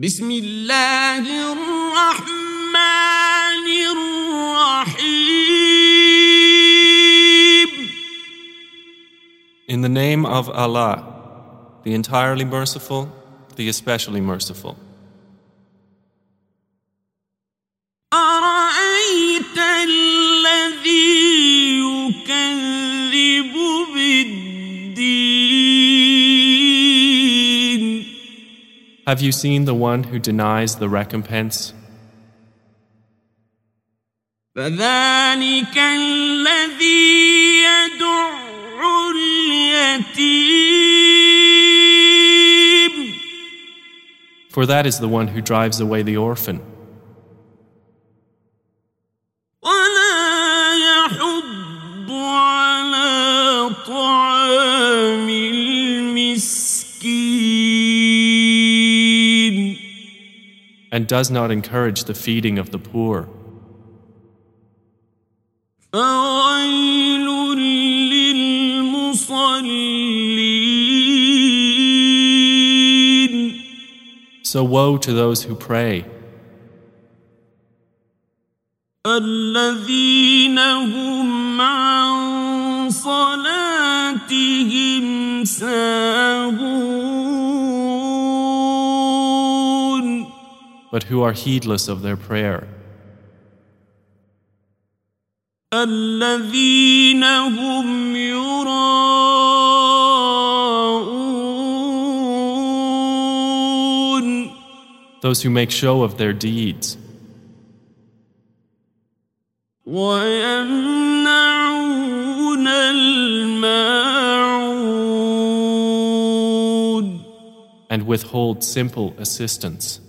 بسم الله الرحمن الرحيم In the name of Allah, the entirely merciful, the especially merciful. أرأيت الذي يكذب بالدين Have you seen the one who denies the recompense? فذلك الذي يدع اليتيم For that is the one who drives away the orphan, ولا يحض على طعام المسكين and does not encourage the feeding of the poor. فويل للمصلين So woe to those who pray, الذين هم عن صلاتهم ساهون but who are heedless of their prayer, الذين هم يراءون those who make show of their deeds, ويمنعون الماعون and withhold simple assistance.